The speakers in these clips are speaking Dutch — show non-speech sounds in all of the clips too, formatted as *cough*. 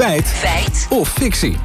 Feit. Feit. Of fictie.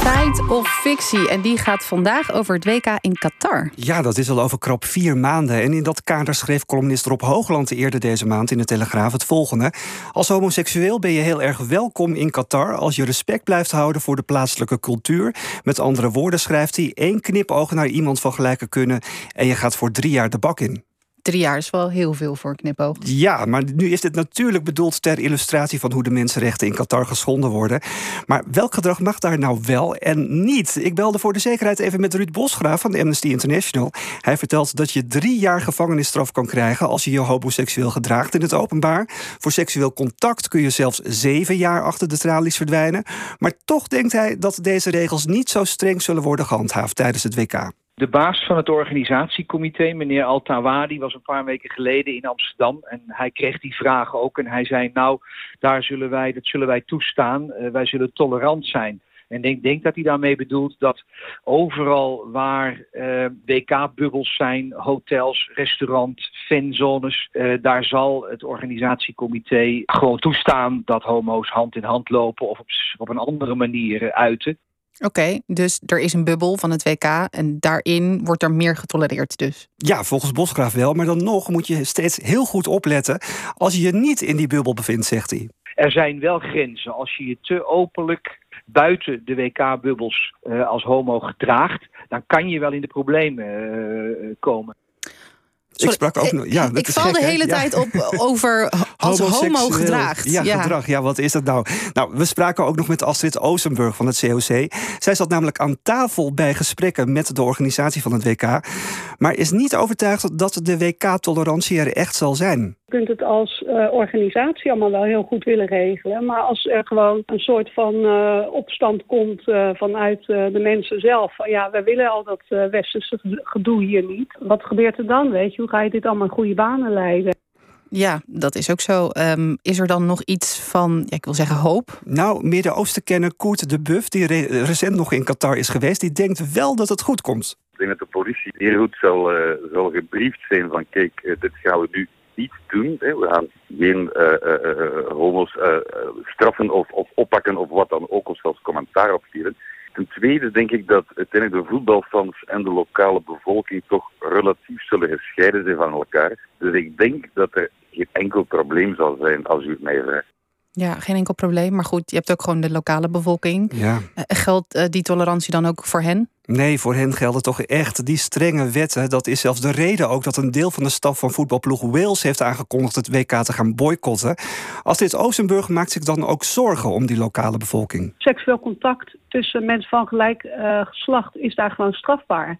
Feit of fictie. En die gaat vandaag over het WK in Qatar. Ja, dat is al over krap vier maanden. En in dat kader schreef columnist Rob Hoogland eerder deze maand in de Telegraaf het volgende. Als homoseksueel ben je heel erg welkom in Qatar als je respect blijft houden voor de plaatselijke cultuur. Met andere woorden schrijft hij één knipoog naar iemand van gelijke kunnen en je gaat voor drie jaar de bak in drie jaar is wel heel veel voor knipoog. Ja, maar nu is dit natuurlijk bedoeld ter illustratie van hoe de mensenrechten in Qatar geschonden worden. Maar welk gedrag mag daar nou wel en niet? Ik belde voor de zekerheid even met Ruud Bosgraaf van Amnesty International. Hij vertelt dat je drie jaar gevangenisstraf kan krijgen als je je homoseksueel gedraagt in het openbaar. Voor seksueel contact kun je zelfs zeven jaar achter de tralies verdwijnen. Maar toch denkt hij dat deze regels niet zo streng zullen worden gehandhaafd tijdens het WK. De baas van het organisatiecomité, meneer Altawadi, was een paar weken geleden in Amsterdam. En hij kreeg die vraag ook. En hij zei, nou, daar zullen wij, dat zullen wij toestaan. Uh, wij zullen tolerant zijn. En ik denk, dat hij daarmee bedoelt dat overal waar uh, WK-bubbels zijn, hotels, restaurant, fanzones, uh, daar zal het organisatiecomité gewoon toestaan dat homo's hand in hand lopen of op, op een andere manier uiten. Oké, dus er is een bubbel van het WK en daarin wordt er meer getolereerd dus. Ja, volgens Bosgraaf wel, maar dan nog moet je steeds heel goed opletten als je je niet in die bubbel bevindt, zegt hij. Er zijn wel grenzen. Als je je te openlijk buiten de WK-bubbels uh, als homo gedraagt, dan kan je wel in de problemen uh, komen ik sprak ook nog. Ja, ik val de hele tijd op *laughs* over als homo gedraagt. Ja, gedrag. Ja, wat is dat nou? Nou, we spraken ook nog met Astrid Oostenburg van het COC. Zij zat namelijk aan tafel bij gesprekken met de organisatie van het WK. Maar is niet overtuigd dat de WK-tolerantie er echt zal zijn. Je kunt het als uh, organisatie allemaal wel heel goed willen regelen. Maar als er gewoon een soort van uh, opstand komt uh, vanuit de mensen zelf. Van ja, we willen al dat westerse gedoe hier niet. Wat gebeurt er dan? Weet je, hoe ga je dit allemaal in goede banen leiden? Ja, dat is ook zo. Um, is er dan nog iets van, ja, ik wil zeggen, hoop? Nou, Midden-Oosten-kenner Koert de Buff, die re recent nog in Qatar is geweest, die denkt wel dat het goed komt. Ik denk dat de politie heel goed zal, zal gebriefd zijn van kijk, dit gaan we nu niet doen. Hè. We gaan geen uh, homo's straffen of, of oppakken of wat dan ook, of zelfs commentaar opsturen. Ten denk ik dat uiteindelijk de voetbalfans en de lokale bevolking toch relatief zullen gescheiden zijn van elkaar. Dus ik denk dat er geen enkel probleem zal zijn als u het mij vraagt. Ja, geen enkel probleem. Maar goed, je hebt ook gewoon de lokale bevolking. Ja. geldt die tolerantie dan ook voor hen? Nee, voor hen gelden toch echt die strenge wetten. Dat is zelfs de reden ook dat een deel van de staf van voetbalploeg Wales heeft aangekondigd het WK te gaan boycotten. Als dit Oostenburg maakt zich dan ook zorgen om die lokale bevolking. Seksueel contact tussen mensen van gelijk uh, geslacht is daar gewoon strafbaar.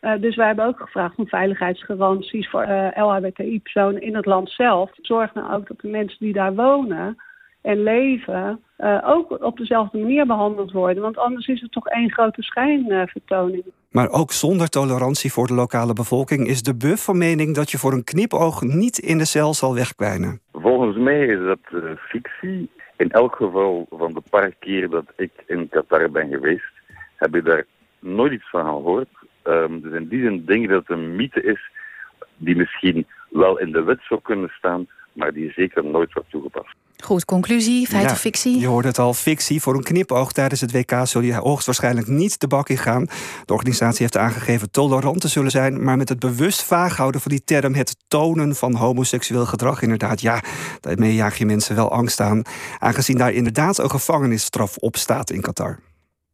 Uh, dus wij hebben ook gevraagd om veiligheidsgaranties voor uh, LHBTI-personen in het land zelf. Zorg nou ook dat de mensen die daar wonen en leven uh, ook op dezelfde manier behandeld worden. Want anders is het toch één grote schijnvertoning. maar ook zonder tolerantie voor de lokale bevolking is de buff van mening dat je voor een knipoog niet in de cel zal wegkwijnen. Volgens mij is dat uh, fictie. In elk geval van de paar keer dat ik in Qatar ben geweest, heb ik daar nooit iets van gehoord. Um, dus in die zin denk ik dat het een mythe is die misschien wel in de wet zou kunnen staan, maar die zeker nooit wordt toegepast. Goed, conclusie, feit of fictie? Je hoorde het al, fictie. Voor een knipoog tijdens het WK zul je hoogstwaarschijnlijk niet de bak in gaan. De organisatie heeft aangegeven tolerant te zullen zijn... maar met het bewust vaag houden van die term... het tonen van homoseksueel gedrag inderdaad. Ja, daarmee jaag je mensen wel angst aan. Aangezien daar inderdaad een gevangenisstraf op staat in Qatar.